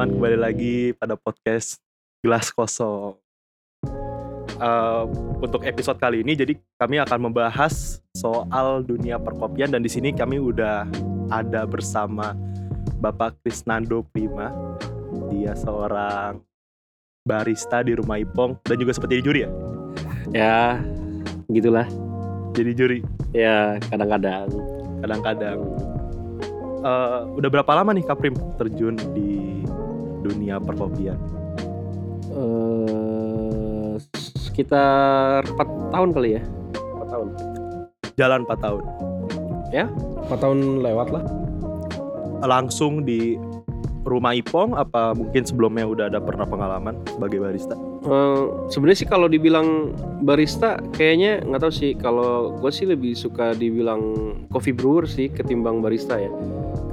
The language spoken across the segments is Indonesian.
Teman-teman, kembali lagi pada podcast Gelas Kosong. Uh, untuk episode kali ini, jadi kami akan membahas soal dunia perkopian dan di sini kami udah ada bersama Bapak Krisnando Prima. Dia seorang barista di rumah Ipong dan juga seperti juri ya. Ya, gitulah. Jadi juri. Ya, kadang-kadang. Kadang-kadang. Uh, udah berapa lama nih Kaprim terjun di dunia perkopian? Uh, sekitar 4 tahun kali ya. 4 tahun. Jalan 4 tahun. Ya, 4 tahun lewat lah. Langsung di rumah Ipong apa mungkin sebelumnya udah ada pernah pengalaman sebagai barista? Uh, Sebenarnya sih kalau dibilang barista kayaknya nggak tahu sih kalau gue sih lebih suka dibilang coffee brewer sih ketimbang barista ya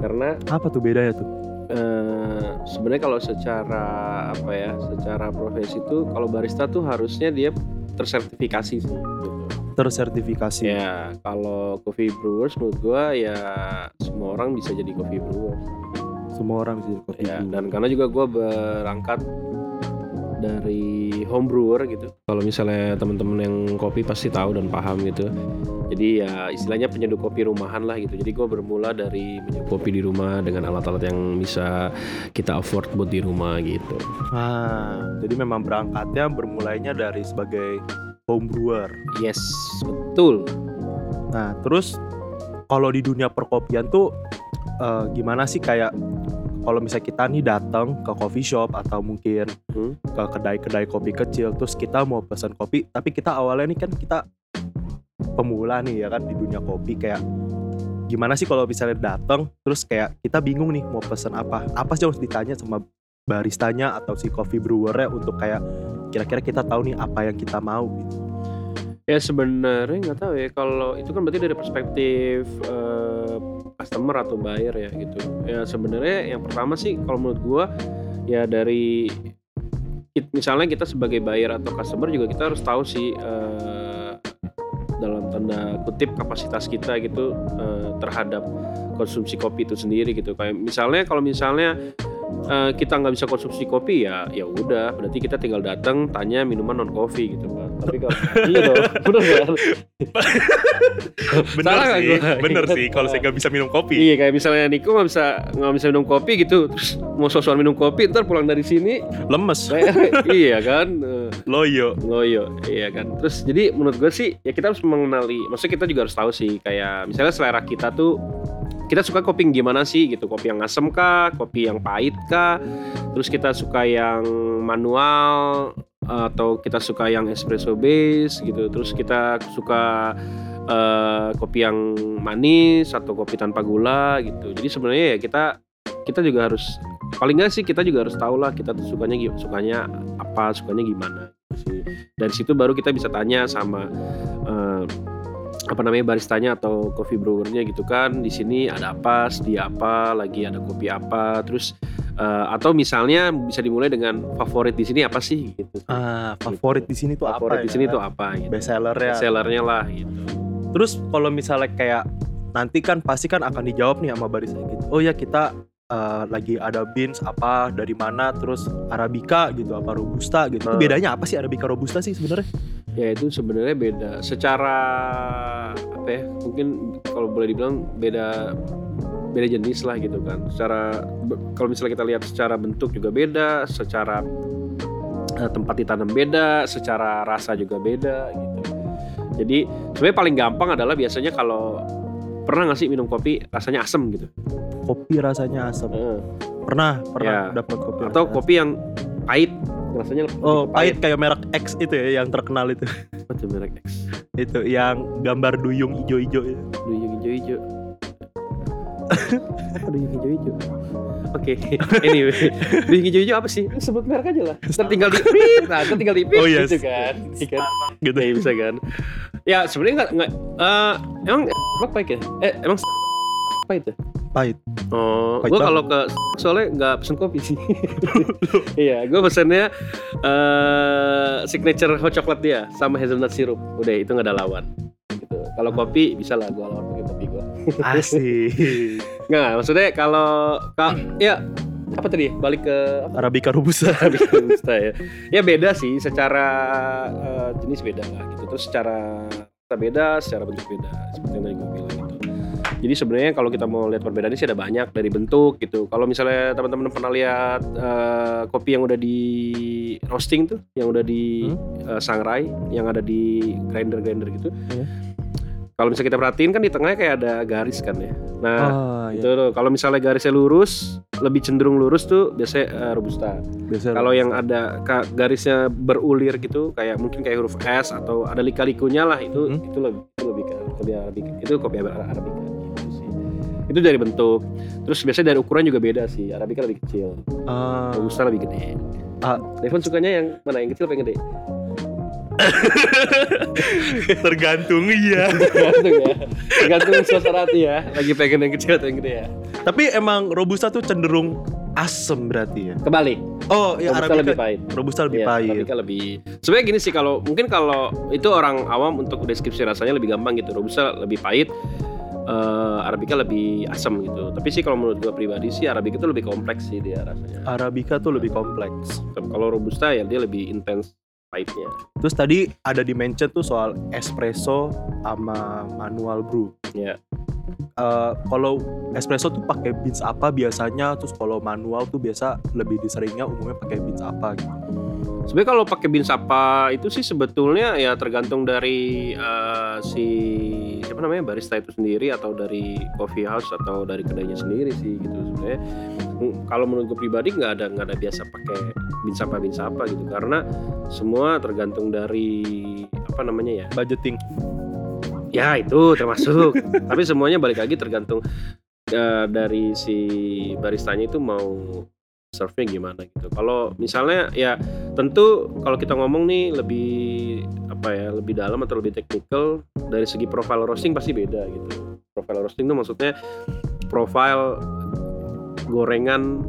karena apa tuh bedanya tuh? Uh, sebenarnya kalau secara apa ya secara profesi tuh kalau barista tuh harusnya dia tersertifikasi sih gitu. tersertifikasi. Ya kalau coffee brewers menurut gue ya semua orang bisa jadi coffee brewer semua orang bisa jadi coffee ya, dan karena juga gue berangkat dari home brewer gitu. Kalau misalnya teman-teman yang kopi pasti tahu dan paham gitu. Jadi ya istilahnya penyeduh kopi rumahan lah gitu. Jadi gue bermula dari menyeduh kopi di rumah dengan alat-alat yang bisa kita afford buat di rumah gitu. Ah jadi memang berangkatnya bermulainya dari sebagai home brewer. Yes betul. Nah terus kalau di dunia perkopian tuh uh, gimana sih kayak kalau misalnya kita nih datang ke coffee shop atau mungkin hmm? ke kedai-kedai kopi kecil terus kita mau pesan kopi tapi kita awalnya nih kan kita pemula nih ya kan di dunia kopi kayak gimana sih kalau misalnya datang terus kayak kita bingung nih mau pesan apa? Apa sih harus ditanya sama baristanya atau si coffee brewernya untuk kayak kira-kira kita tahu nih apa yang kita mau gitu? Ya sebenarnya nggak tahu ya. Kalau itu kan berarti dari perspektif uh, customer atau buyer ya gitu. Ya sebenarnya yang pertama sih kalau menurut gua ya dari misalnya kita sebagai buyer atau customer juga kita harus tahu sih uh, dalam tanda kutip kapasitas kita gitu uh, terhadap konsumsi kopi itu sendiri gitu. Kayak misalnya kalau misalnya uh, kita nggak bisa konsumsi kopi ya ya udah. Berarti kita tinggal datang tanya minuman non kopi gitu kan tapi kalau iya dong. Bener kan? Bener Salah sih. gue? bener sih kalau saya nggak bisa minum kopi. Iya kayak misalnya Niko nggak bisa nggak bisa minum kopi gitu terus mau sosokan minum kopi ntar pulang dari sini lemes. Iya kan? Loyo. loyo iya kan? Terus jadi menurut gue sih ya kita harus mengenali maksudnya kita juga harus tahu sih kayak misalnya selera kita tuh kita suka kopi gimana sih gitu? Kopi yang asem kah? Kopi yang pahit kah? Terus kita suka yang manual atau kita suka yang espresso base gitu. Terus kita suka uh, kopi yang manis atau kopi tanpa gula gitu. Jadi sebenarnya ya kita kita juga harus paling nggak sih kita juga harus tahu lah kita tuh sukanya sukanya apa sukanya gimana gitu sih. Dari situ baru kita bisa tanya sama uh, apa namanya baristanya atau coffee brewernya gitu kan di sini ada apa sedia apa lagi ada kopi apa terus uh, atau misalnya bisa dimulai dengan favorit di sini apa sih gitu ah favorit gitu. di sini tuh favorit apa di sini ya? tuh apa gitu. best sellernya best sellernya lah gitu terus kalau misalnya kayak nanti kan pasti kan akan dijawab nih sama barista gitu oh ya kita uh, lagi ada beans apa dari mana terus arabica gitu apa robusta gitu hmm. bedanya apa sih arabica robusta sih sebenarnya ya itu sebenarnya beda. Secara apa ya mungkin kalau boleh dibilang beda beda jenis lah gitu kan. Secara kalau misalnya kita lihat secara bentuk juga beda secara uh, tempat ditanam beda secara rasa juga beda gitu. Jadi sebenarnya paling gampang adalah biasanya kalau pernah nggak sih minum kopi rasanya asam gitu? Kopi rasanya asam uh. pernah pernah ya. dapat kopi atau kopi yang pahit rasanya oh pahit kayak merek X itu ya yang terkenal itu apa merek X itu yang gambar duyung ijo-ijo itu duyung ijo-ijo apa duyung ijo-ijo Oke, okay. anyway, duyung ijo-ijo apa sih? Sebut merek aja lah. Tertinggal di nah, tertinggal di oh, yes. gitu kan. Gitu kan. Gitu ya bisa kan. Ya, sebenarnya enggak uh, emang apa pahit ya? Eh, emang apa itu? Pahit. Oh, gue kalau ke soalnya nggak pesen kopi sih. iya, gue pesennya uh, signature hot chocolate dia sama hazelnut syrup. Udah itu nggak ada lawan. Gitu. Kalau kopi bisa lah gue lawan pakai kopi gue. Asik. nggak, maksudnya kalau kak ya apa tadi? Balik ke apa? Arabica robusta. Arabica robusta ya. Ya beda sih, secara uh, jenis beda lah gitu. Terus secara beda, secara bentuk beda. Seperti yang tadi gue bilang. Jadi sebenarnya kalau kita mau lihat perbedaannya sih ada banyak dari bentuk gitu. Kalau misalnya teman-teman pernah lihat uh, kopi yang udah di roasting tuh, yang udah di hmm? uh, sangrai, yang ada di grinder-grinder gitu. Hmm. Kalau misalnya kita perhatiin kan di tengahnya kayak ada garis kan ya. Nah, oh, itu iya. kalau misalnya garisnya lurus, lebih cenderung lurus tuh biasanya uh, robusta. Kalau yang ada garisnya berulir gitu, kayak mungkin kayak huruf S atau ada lika-likunya lah itu hmm? itu lebih itu lebih lebih arabica. Itu kopi arabica itu dari bentuk. Terus biasanya dari ukuran juga beda sih. Arabica lebih kecil. Uh, robusta lebih gede. Uh, Devon sukanya yang mana? Yang kecil apa yang gede? Tergantung iya. Tergantung ya. Tergantung suasana hati ya. Lagi pengen yang kecil atau yang gede ya. Tapi emang robusta tuh cenderung asem berarti ya? Kebalik. Oh ya robusta arabica lebih pahit. Robusta lebih ya, pahit. Arabica lebih. Sebenarnya gini sih kalau mungkin kalau itu orang awam untuk deskripsi rasanya lebih gampang gitu. Robusta lebih pahit uh, Arabica lebih asam gitu. Tapi sih kalau menurut gue pribadi sih Arabica itu lebih kompleks sih dia rasanya. Arabica tuh lebih kompleks. Kalau Robusta ya dia lebih intens pahitnya. Terus tadi ada di mention tuh soal espresso sama manual brew. Ya. Yeah. Uh, kalau espresso tuh pakai beans apa biasanya? Terus kalau manual tuh biasa lebih diseringnya umumnya pakai beans apa gitu? Sebenarnya kalau pakai beans apa itu sih sebetulnya ya tergantung dari uh, si siapa namanya barista itu sendiri atau dari coffee house atau dari kedainya sendiri sih gitu sebenarnya. Kalau menurut gue pribadi nggak ada nggak ada biasa pakai beans apa beans apa gitu karena semua tergantung dari apa namanya ya budgeting. Ya itu termasuk. Tapi semuanya balik lagi tergantung uh, dari si baristanya itu mau serve gimana gitu. Kalau misalnya ya tentu kalau kita ngomong nih lebih apa ya lebih dalam atau lebih teknikal dari segi profile roasting pasti beda gitu. Profile roasting itu maksudnya profile gorengan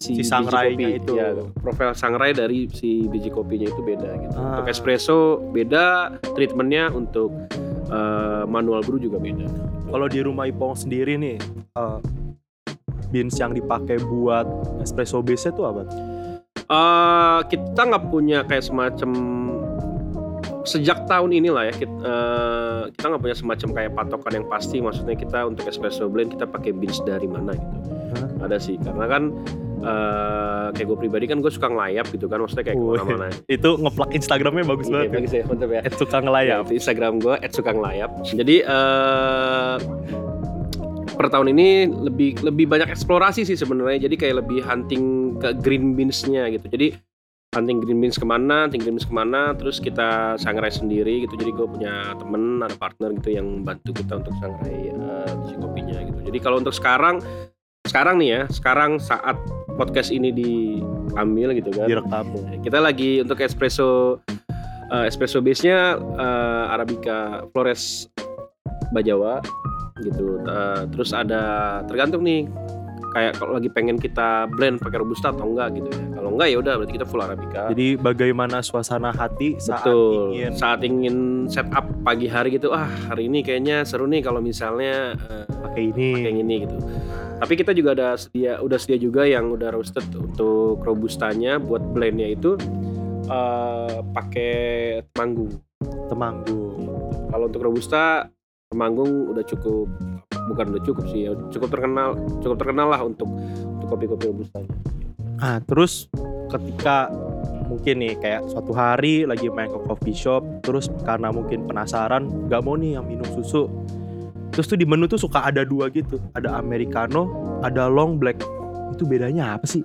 si, si sangrai itu ya, profil sangrai dari si biji kopinya itu beda gitu. Ah. Untuk espresso beda, treatmentnya untuk uh, manual brew juga beda. Kalau di rumah Ipong sendiri nih, uh, beans yang dipakai buat espresso base itu apa? Uh, kita nggak punya kayak semacam sejak tahun inilah ya kita uh, kita nggak punya semacam kayak patokan yang pasti maksudnya kita untuk espresso blend kita pakai beans dari mana gitu huh? ada sih karena kan uh, kayak gue pribadi kan gue suka ngelayap gitu kan maksudnya kayak ke mana-mana itu ngeplak Instagramnya bagus iya, banget bagus ya mantap ya. Suka ngelayap. Ya, Instagram gue suka ngelayap. Jadi uh, per tahun ini lebih lebih banyak eksplorasi sih sebenarnya. Jadi kayak lebih hunting ke green beans-nya gitu. Jadi hunting green beans ke mana, hunting green beans ke mana, terus kita sangrai sendiri gitu. Jadi gue punya temen, ada partner gitu yang bantu kita untuk sangrai uh, si kopinya gitu. Jadi kalau untuk sekarang, sekarang nih ya, sekarang saat podcast ini diambil gitu kan, direkam. Kita lagi untuk espresso uh, espresso base-nya uh, Arabica Flores Bajawa gitu. Uh, terus ada tergantung nih kayak kalau lagi pengen kita blend pakai robusta atau enggak gitu ya. Kalau enggak ya udah berarti kita full arabica. Jadi bagaimana suasana hati saat Betul. ingin saat ingin setup pagi hari gitu. Ah, hari ini kayaknya seru nih kalau misalnya uh, pakai ini. Pakai ini gitu. Tapi kita juga ada sedia udah sedia juga yang udah roasted untuk robustanya buat blendnya itu uh, pakai temanggung. Temanggung. Kalau untuk robusta Temanggung udah cukup bukan udah cukup sih ya cukup terkenal cukup terkenal lah untuk untuk kopi-kopi robusta. Ah terus ketika mungkin nih kayak suatu hari lagi main ke coffee shop terus karena mungkin penasaran nggak mau nih yang minum susu terus tuh di menu tuh suka ada dua gitu ada americano ada long black itu bedanya apa sih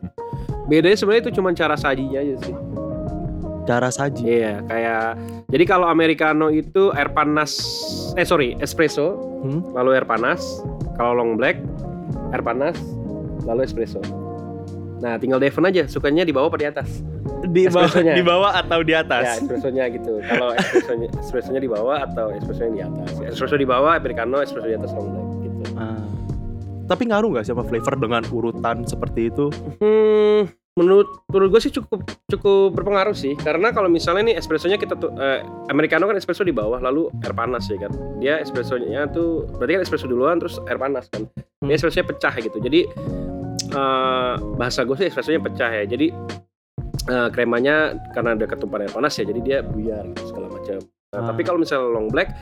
bedanya sebenarnya itu cuma cara sajinya aja sih cara saji. Iya, kayak jadi kalau americano itu air panas eh sorry, espresso, hmm? lalu air panas. Kalau long black air panas, lalu espresso. Nah, tinggal Devon aja sukanya di bawah apa di atas? Di bawah, di bawah atau di atas? Ya, espressonya gitu. Kalau espressonya espressonya di bawah atau espressonya di atas. Espresso di bawah, americano, espresso di atas long black gitu. Ah. Tapi ngaruh nggak sama flavor dengan urutan seperti itu? Hmm, menurut menurut gue sih cukup cukup berpengaruh sih karena kalau misalnya nih espressonya kita tuh eh, americano kan espresso di bawah lalu air panas ya kan dia espressonya tuh berarti kan espresso duluan terus air panas kan dia hmm. espressonya pecah gitu jadi eh, bahasa gue sih espressonya pecah ya. Jadi eh, kremanya karena ada ketumpahan air panas ya, jadi dia buyar gitu segala macam. Nah, Ah. Tapi kalau misalnya long black,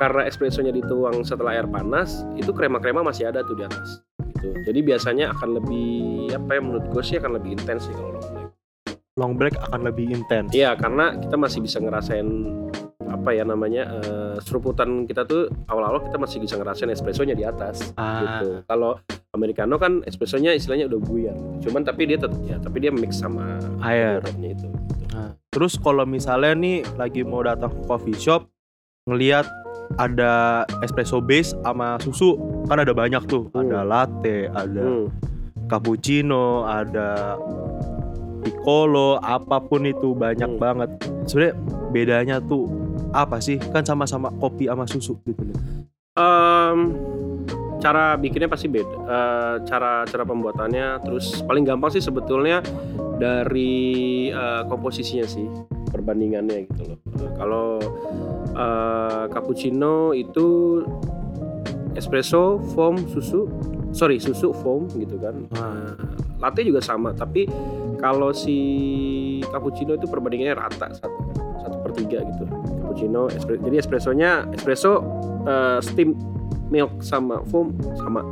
karena espressonya dituang setelah air panas, itu krema-krema masih ada tuh di atas. Gitu. Jadi biasanya akan lebih apa ya menurut gue sih akan lebih intens sih kalau long black. long black akan lebih intens. Iya, karena kita masih bisa ngerasain apa ya namanya eh, seruputan kita tuh awal-awal kita masih bisa ngerasain espressonya di atas Ah, gitu. Kalau americano kan espressonya istilahnya udah buyar. Cuman tapi dia tetap ya tapi dia mix sama air. airnya itu. Nah, terus kalau misalnya nih lagi mau datang ke coffee shop, ngelihat ada espresso base sama susu, kan ada banyak tuh. Hmm. Ada latte, ada Hmm. cappuccino, ada piccolo, apa pun itu banyak Hmm. banget. Sebenarnya bedanya tuh apa sih? Kan sama-sama kopi sama susu gitu loh. Em, cara bikinnya pasti beda. Eh, cara cara pembuatannya terus paling gampang sih sebetulnya dari eh, komposisinya sih perbandingannya gitu loh. Kalau eh, cappuccino itu espresso, foam, susu, sorry susu, foam gitu kan. Eh, latte juga sama, tapi kalau si cappuccino itu perbandingannya rata satu satu per tiga gitu. Cappuccino, espre- jadi espressonya espresso eh, steam milk sama foam sama.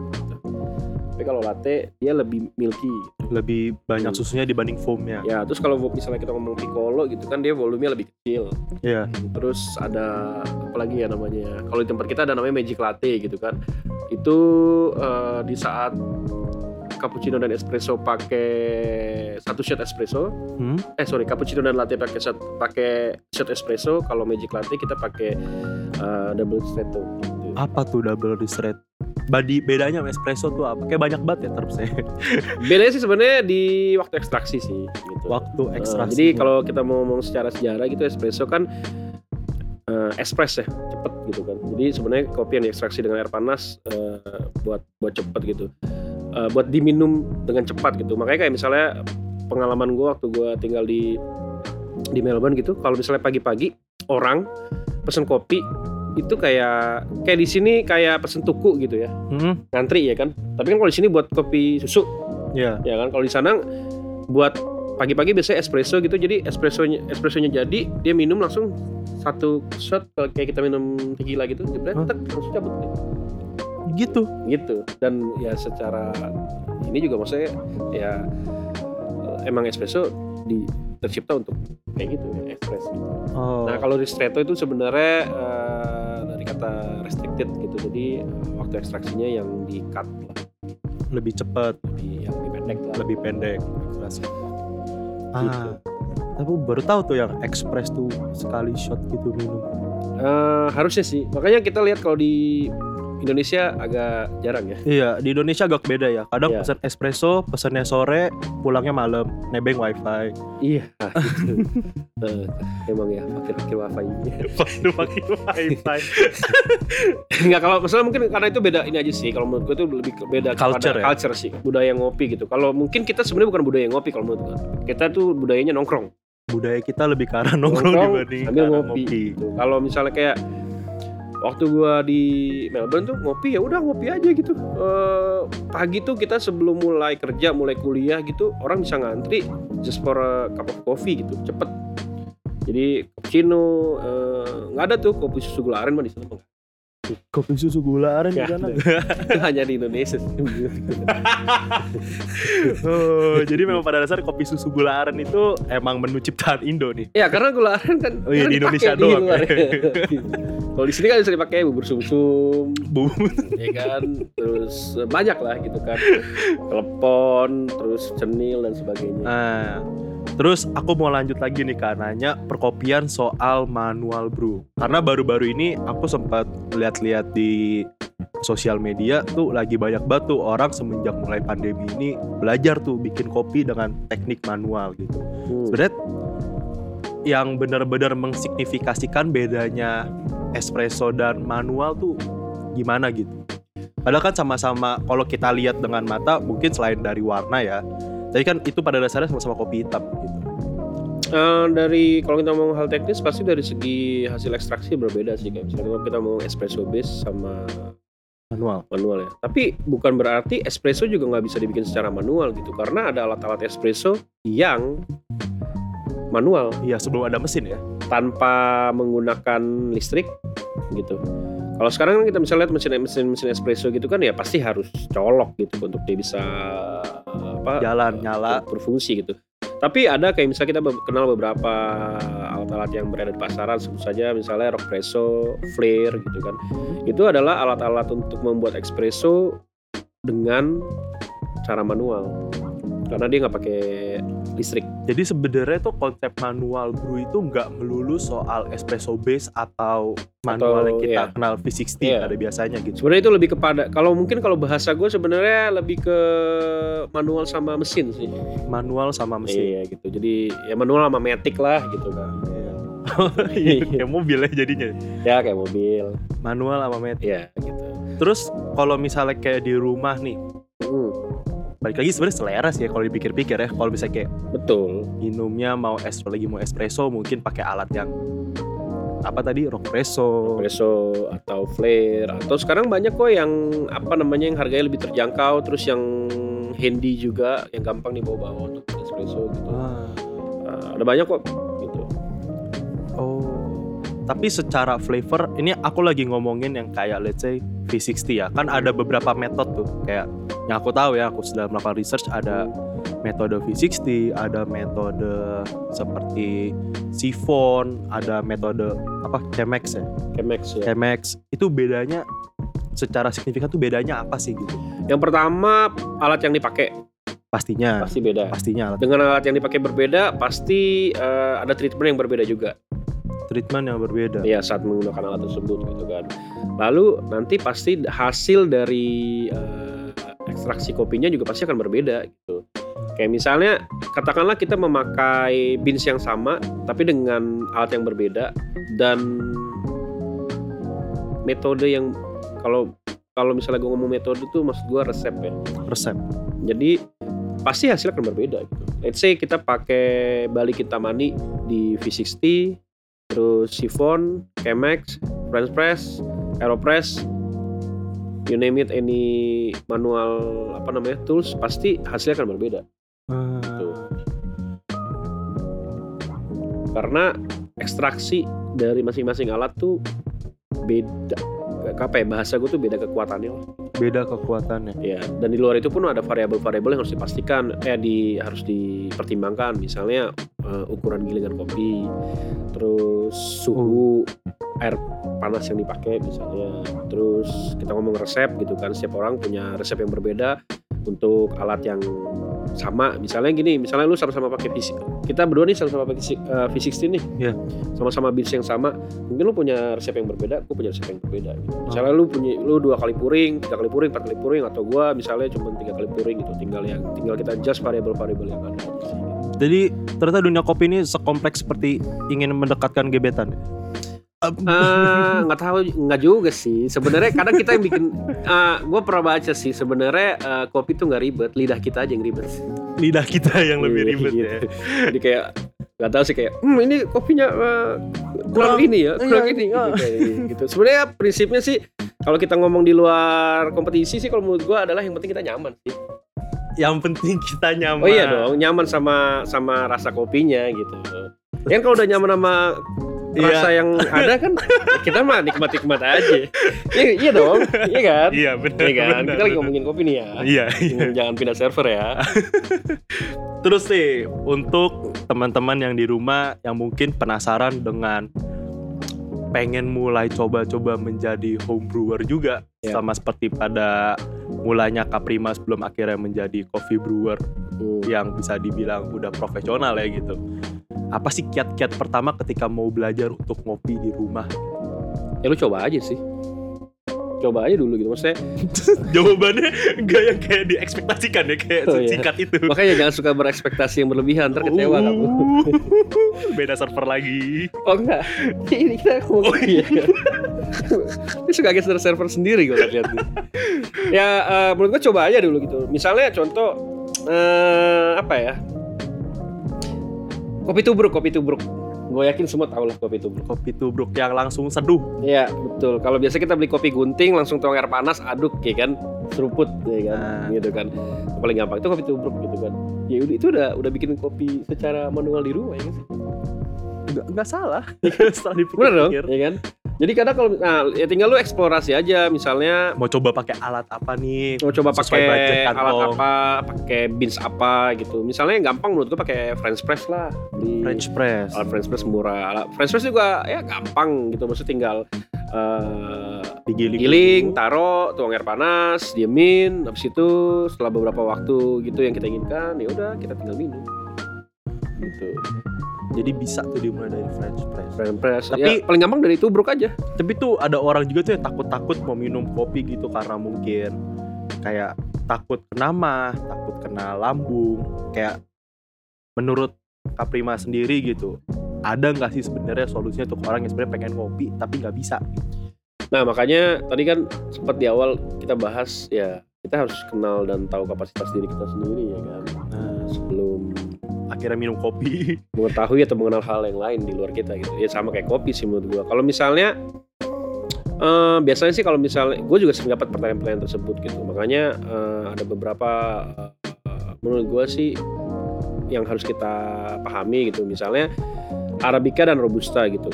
Tapi kalau latte dia lebih milky. Lebih banyak Hmm. susunya dibanding foamnya. Ya, terus kalau misalnya kita ngomong piccolo gitu kan dia volumenya lebih kecil. Iya. Terus ada apa lagi ya namanya? Kalau di tempat kita ada namanya magic latte gitu kan. Itu eh, di saat cappuccino dan espresso pakai satu shot espresso. Hmm? Eh sorry, cappuccino dan latte pakai shot pakai shot espresso. Kalau magic latte kita pakai eh, double ristretto. Gitu. Apa tuh double ristretto? Badi bedanya sama espresso tuh apa? Kayak banyak banget ya terusnya. Bedanya sih sebenarnya di waktu ekstraksi sih. Gitu. Waktu Eh, ekstraksi. jadi kalau kita mau ngomong secara sejarah gitu espresso kan eh, espres ya cepet gitu kan. Jadi sebenarnya kopi yang diekstraksi dengan air panas eh, buat buat cepet gitu. Eh, buat diminum dengan cepat gitu. Makanya kayak misalnya pengalaman gue waktu gue tinggal di di Melbourne gitu. Kalau misalnya pagi-pagi orang pesen kopi itu kayak kayak di sini kayak pesen tuku gitu ya Hmm? ngantri ya kan tapi kan kalau di sini buat kopi susu Ya. ya kan kalau di sana buat pagi-pagi biasanya espresso gitu jadi espressonya espressonya jadi dia minum langsung satu shot kalau kayak kita minum tequila gitu jebret tek, langsung cabut deh. Gitu. gitu dan ya secara ini juga maksudnya ya emang espresso di tercipta untuk kayak gitu ya espresso Oh. nah kalau ristretto itu sebenarnya eh, dari kata restricted gitu jadi eh, waktu ekstraksinya yang di cut lah lebih cepat, lebih yang lebih pendek lah lebih pendek. ekstraksi. Ah. Gitu. Tapi baru tahu tuh yang express tuh sekali shot gitu minum. Eh, harusnya sih. Makanya kita lihat kalau di Indonesia agak jarang ya. Iya, di Indonesia agak beda ya. Kadang Iya. pesan espresso, pesannya sore, pulangnya malam, nebeng wifi. Iya, gitu. Eh, emang ya pakai-pakai wifi. Pakai wifi. Enggak kalau masalah mungkin karena itu beda ini aja sih. Kalau menurut gue itu lebih beda Culture ya? culture sih, budaya ngopi gitu. Kalau mungkin kita sebenarnya bukan budaya ngopi kalau menurut gue. Kita tuh budayanya nongkrong. Budaya kita lebih ke arah nongkrong dibanding sambil ke arah ngopi. gitu. Kalau misalnya kayak waktu gua di Melbourne tuh ngopi ya udah ngopi aja gitu. Eh, pagi tuh kita sebelum mulai kerja, mulai kuliah gitu, orang bisa ngantri just for a cup of coffee gitu, cepet. Jadi cappuccino eh, nggak ada tuh kopi susu gula aren mah di sana mah. Kopi susu gula aren di Nggak sana. Itu hanya di Indonesia. oh, jadi memang pada dasar kopi susu gula aren itu emang menu ciptaan Indo nih. ya karena gula aren kan Oh iya, kan di Indonesia di doang. Kalau di sini kan bisa dipakai bubur sumsum, Bu. ya kan terus eh, banyak lah gitu kan telepon terus cenil dan sebagainya Nah, terus aku mau lanjut lagi nih Kak nanya perkopian soal manual brew. Karena baru-baru ini aku sempat lihat-lihat di sosial media tuh lagi banyak banget tuh orang semenjak mulai pandemi ini belajar tuh bikin kopi dengan teknik manual gitu. Hmm. Sebenarnya yang benar-benar mengsignifikasikan bedanya espresso dan manual tuh gimana gitu. Padahal kan sama-sama kalau kita lihat dengan mata mungkin selain dari warna ya, tapi kan itu pada dasarnya sama-sama kopi hitam gitu. Eh, dari kalau kita ngomong hal teknis pasti dari segi hasil ekstraksi berbeda sih kayak misalnya kalau kita mau espresso base sama Manual. manual ya. Tapi bukan berarti espresso juga nggak bisa dibikin secara manual gitu, karena ada alat-alat espresso yang manual Iya sebelum ada mesin ya. tanpa menggunakan listrik gitu. Kalau sekarang kan kita misalnya lihat mesin mesin mesin espresso gitu kan ya pasti harus colok gitu untuk dia bisa apa Jalan nyala. berfungsi gitu. Tapi ada kayak misalnya kita kenal beberapa alat-alat yang berada di pasaran sebut saja misalnya Rockpresso, Flare gitu kan. Itu adalah alat-alat untuk membuat espresso dengan cara manual. Karena dia nggak pakai listrik. Jadi sebenarnya tuh konsep manual brew itu nggak melulu soal espresso base atau manual Atau, yang kita iya. kenal V60 Iya. ada biasanya gitu. Sebenarnya itu lebih kepada kalau mungkin kalau bahasa gue sebenarnya lebih ke manual sama mesin sih. Manual sama mesin. Iya gitu. Jadi ya manual sama matic lah gitu kan. Iya, kayak mobil ya jadinya. Ya kayak mobil. Manual sama mesin. Ya gitu. Terus kalau misalnya kayak di rumah nih, Hmm, balik lagi sebenarnya selera sih ya kalau dipikir-pikir ya. Kalau misalnya kayak betul. minumnya mau es lagi mau espresso mungkin pakai alat yang apa tadi rockpresso espresso atau flare atau sekarang banyak kok yang apa namanya yang harganya lebih terjangkau terus yang handy juga yang gampang dibawa-bawa untuk espresso gitu. Ah, Nah, ada banyak kok gitu. oh tapi secara flavor ini aku lagi ngomongin yang kayak let's say V60 ya. Kan ada beberapa metode tuh. Kayak yang aku tahu ya aku sudah melakukan research ada metode V60 ada metode seperti siphon ada metode apa Chemex ya? Chemex ya. Chemex. Itu bedanya secara signifikan tuh bedanya apa sih gitu? Yang pertama alat yang dipakai. Pastinya. Pasti beda. pastinya alat. Dengan alat yang dipakai berbeda pasti eh, ada treatment yang berbeda juga. Treatment yang berbeda ya saat menggunakan alat tersebut gitu kan. Lalu nanti pasti hasil dari eh, ekstraksi kopinya juga pasti akan berbeda gitu. Kayak misalnya katakanlah kita memakai beans yang sama tapi dengan alat yang berbeda dan metode yang kalau kalau misalnya gue ngomong metode tuh maksud gue resep ya. resep Jadi pasti hasilnya akan berbeda gitu. Let's say kita pakai balik Kintamani di V60, terus Siphon, Chemex, French Press, Aeropress, you name it any manual apa namanya tools pasti hasilnya akan berbeda. Ah, karena ekstraksi dari masing-masing alat tuh beda apa ya bahasa gue tuh beda kekuatannya lah. beda kekuatannya Ya, dan di luar itu pun ada variabel-variabel yang harus dipastikan, eh di harus dipertimbangkan. Misalnya eh, ukuran gilingan kopi, terus suhu air panas yang dipakai misalnya. Terus kita ngomong resep gitu kan, setiap orang punya resep yang berbeda untuk alat yang sama. Misalnya gini, misalnya lu sama-sama pakai VC, kita berdua nih sama-sama pakai eh, V60 nih. Iya. Sama-sama beans yang sama, mungkin lu punya resep yang berbeda, aku punya resep yang berbeda. Gitu. Misalnya lu punya lu dua kali puring, tiga kali puring, empat kali puring, atau gua misalnya cuma tiga kali puring gitu. Tinggal yang tinggal kita adjust variabel-variabel yang ada. jadi ternyata dunia kopi ini sekompleks seperti ingin mendekatkan gebetan Eh, nggak tahu nggak juga sih. Sebenarnya kadang kita yang bikin eh gue pernah baca sih sebenarnya eh, kopi tuh nggak ribet. Lidah kita aja yang ribet. Lidah kita yang lebih Iya, ribet gitu. ya. Jadi kayak nggak tahu sih kayak hmm ini kopinya eh, kurang, Kurang- ini ya kurang iya, ini. Iya. gitu, kayak gitu. sebenarnya prinsipnya sih kalau kita ngomong di luar kompetisi sih kalau menurut gue adalah yang penting kita nyaman sih. Yang penting kita nyaman. Oh iya dong nyaman sama sama rasa kopinya gitu. Kan kalau udah nyaman sama Iya. rasa yang ada kan kita mah nikmat nikmat aja iya, iya dong iya kan iya benar Iya kan benar, kita lagi ngomongin kopi nih ya iya iya. Jangan pindah server ya terus sih untuk teman-teman yang di rumah yang mungkin penasaran dengan pengen mulai coba-coba menjadi home brewer juga Ya. sama seperti pada mulanya Caprima sebelum akhirnya menjadi coffee brewer Hmm. yang bisa dibilang udah profesional ya gitu. Apa sih kiat-kiat pertama ketika mau belajar untuk ngopi di rumah? ya lu coba aja sih. Coba aja dulu gitu. Maksudnya Jawabannya enggak yang kayak diekspektasikan ya kayak Oh, iya. singkat itu. makanya jangan suka berekspektasi yang berlebihan ntar kecewa kamu. Uh, Beda server lagi. oh enggak. Ini kita ngomong Oh, iya. ini suka geser server sendiri gue lihat ya eh, menurut gue coba aja dulu gitu. Misalnya contoh eh, apa ya kopi tubruk kopi tubruk gue yakin semua tahu lah kopi tubruk. Kopi tubruk yang langsung seduh. Iya betul. Kalau biasa kita beli kopi gunting langsung tuang air panas aduk ya kan seruput ya kan Nah. gitu kan. Paling gampang itu kopi tubruk gitu kan. Ya udah itu udah udah bikin kopi secara manual di rumah ya kan sih. Nggak, nggak salah. Setelah Bener dong, ya kan? Jadi kadang kalau nah ya tinggal lu eksplorasi aja misalnya Mau coba pakai alat apa nih? mau coba pakai alat apa, pakai beans apa gitu. Misalnya yang gampang menurut gua pakai French press lah. Di French press. alat French press murah. Alat French press juga ya gampang gitu. Maksudnya tinggal eh, Digiling. giling, taruh, tuang air panas, diemin, habis itu setelah beberapa waktu gitu yang kita inginkan, ya udah kita tinggal minum. Gitu. Jadi bisa tuh dimulai dari French press. French press. Tapi- ya, paling gampang dari tubruk aja. Tapi tuh ada orang juga tuh yang takut-takut mau minum kopi gitu karena mungkin kayak takut kena mah, takut kena lambung. Kayak menurut Kaprima sendiri gitu, ada nggak sih sebenarnya solusinya untuk orang yang sebenarnya pengen ngopi tapi nggak bisa? Nah makanya tadi kan sempat di awal kita bahas ya kita harus kenal dan tahu kapasitas diri kita sendiri ya kan Nah, akhirnya minum kopi. mengetahui atau mengenal hal yang lain di luar kita gitu ya sama kayak kopi sih menurut gua kalau misalnya eh, biasanya sih kalau misalnya gue juga sering dapat pertanyaan-pertanyaan tersebut gitu makanya eh, ada beberapa eh, menurut gua sih yang harus kita pahami gitu misalnya arabica dan robusta gitu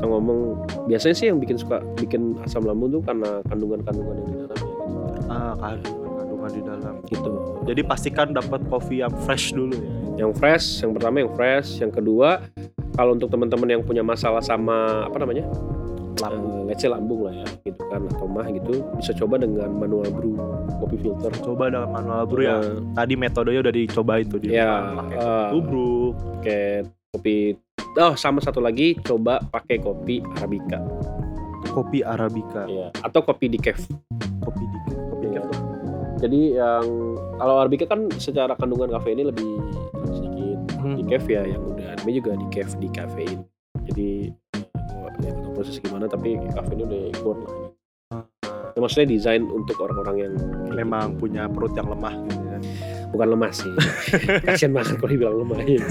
kita ngomong biasanya sih yang bikin suka bikin asam lambung tuh karena kandungan-kandungan yang di dalamnya gitu. Ah, kandungan-kandungan di dalam. gitu Jadi pastikan dapat kopi yang fresh dulu ya. Yang fresh yang pertama yang fresh yang kedua kalau untuk teman-teman yang punya masalah sama apa namanya? Lambung. let's say lambung lah ya gitu kan atau mah gitu bisa coba dengan manual brew kopi filter. Coba dengan manual brew ya. Eh, Tadi metodenya udah dicobain tuh di Ya, pakai eh, tubruk, pakai kopi oh sama satu lagi coba pakai kopi arabica. Kopi arabica, ya atau kopi decaf. Kopi di kopi Iya. jadi yang kalau arabica kan secara kandungan kafein lebih lebih sedikit Hmm. decaf ya yang udah ini juga decaf di kafein jadi eh, ya proses gimana tapi kafeinnya udah gone lah Ya, maksudnya desain untuk orang-orang yang Memang punya perut yang lemah gitu ya. gitu. bukan lemah sih kasian banget kalau dibilang lemah ya.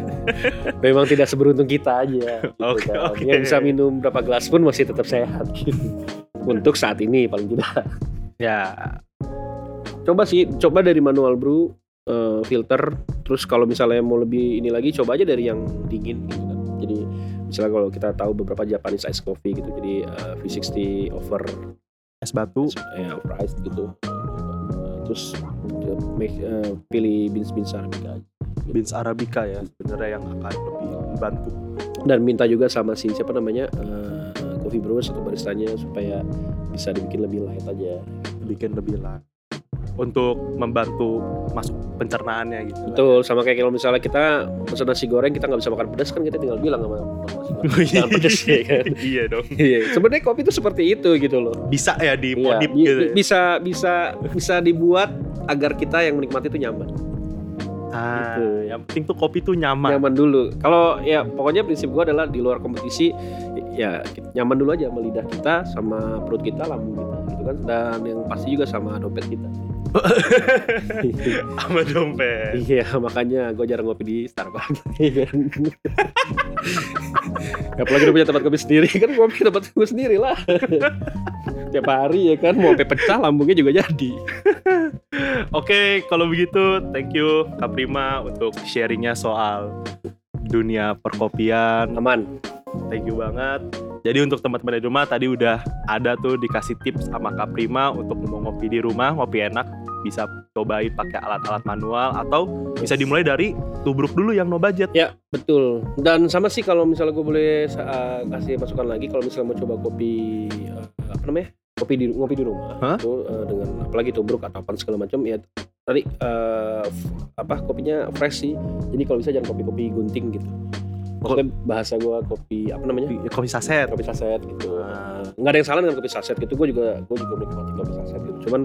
memang tidak seberuntung kita aja gitu Oke, kan. oke. yang bisa minum berapa gelas pun masih tetap sehat gitu. untuk saat ini paling tidak Ya, coba sih coba dari manual brew eh, filter terus kalau misalnya mau lebih ini lagi coba aja dari yang dingin gitu kan jadi misalnya kalau kita tahu beberapa Japanese ice coffee gitu jadi eh, V60 over es batu. ya over ice gitu Eh, terus eh, make, eh, pilih beans beans arabica aja. beans arabica ya sebenarnya yang akan lebih membantu. dan minta juga sama si siapa namanya eh, coffee brewers atau baristanya supaya bisa dibikin lebih light aja bikin lebih lah untuk membantu masuk pencernaannya gitu. Betul, sama kayak kalau misalnya kita pesan nasi goreng kita nggak bisa makan pedas kan kita tinggal bilang sama nasi goreng, jangan pedas ya kan. iya dong. Iya, sebenarnya kopi itu seperti itu gitu loh. Bisa ya Iya, dimodif bi- gitu. ya. bisa bisa bisa dibuat agar kita yang menikmati itu nyaman. Ah, gitu. yang penting tuh kopi tuh nyaman. Nyaman dulu. Kalau ya pokoknya prinsip gua adalah di luar kompetisi ya nyaman dulu aja sama lidah kita, sama perut kita, lambung kita gitu kan. Dan yang pasti juga sama dompet kita. Sama dompet. Iya, makanya gue jarang ngopi di Starbucks. Apalagi udah punya tempat kopi sendiri kan ngopi di tempat gue sendiri lah. Tiap hari ya kan mau sampai pecah lambungnya juga jadi. Oke, kalau begitu thank you Kaprima untuk sharingnya soal dunia perkopian. Aman. Thank you banget. Jadi untuk teman-teman di rumah tadi udah ada tuh dikasih tips sama Kaprima untuk mau ngopi di rumah, ngopi enak, bisa cobain pakai alat-alat manual atau bisa dimulai dari tubruk dulu yang no budget. Ya betul. Dan sama sih kalau misalnya gue boleh uh, kasih masukan lagi kalau misalnya mau coba kopi uh, apa namanya kopi di ngopi di rumah Hah? itu uh, dengan apalagi tubruk atau apa segala macam ya tadi uh, apa kopinya fresh sih. Jadi kalau bisa jangan kopi-kopi gunting gitu. Maksudnya bahasa gue kopi apa namanya Kopi saset. kopi saset gitu. Ah. Nggak ada yang salah dengan kopi saset gitu. Gue juga gue juga menikmati kopi saset gitu. Cuman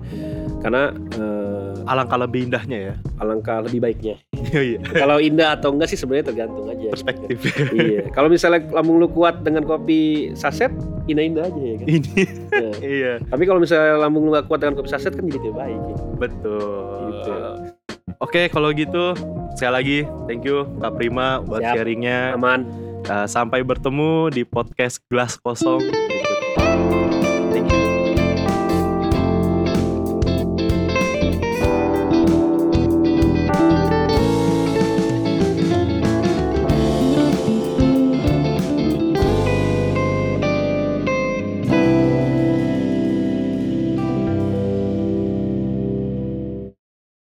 karena uh, Alangkah lebih indahnya ya. alangkah lebih baiknya. Iya, iya. Kalau indah atau enggak sih sebenarnya tergantung aja. Perspektif. iya. Kalau misalnya lambung lu kuat dengan kopi saset, indah-indah aja ya kan. Ini Nah, iya, Tapi kalau misalnya lambung lu gak kuat dengan kopi saset kan jadi tidak baik. Ya. betul. Gitu. Oke, kalau gitu sekali lagi thank you Kak Prima buat Siap. sharingnya. Aman. Uh, sampai bertemu di podcast gelas kosong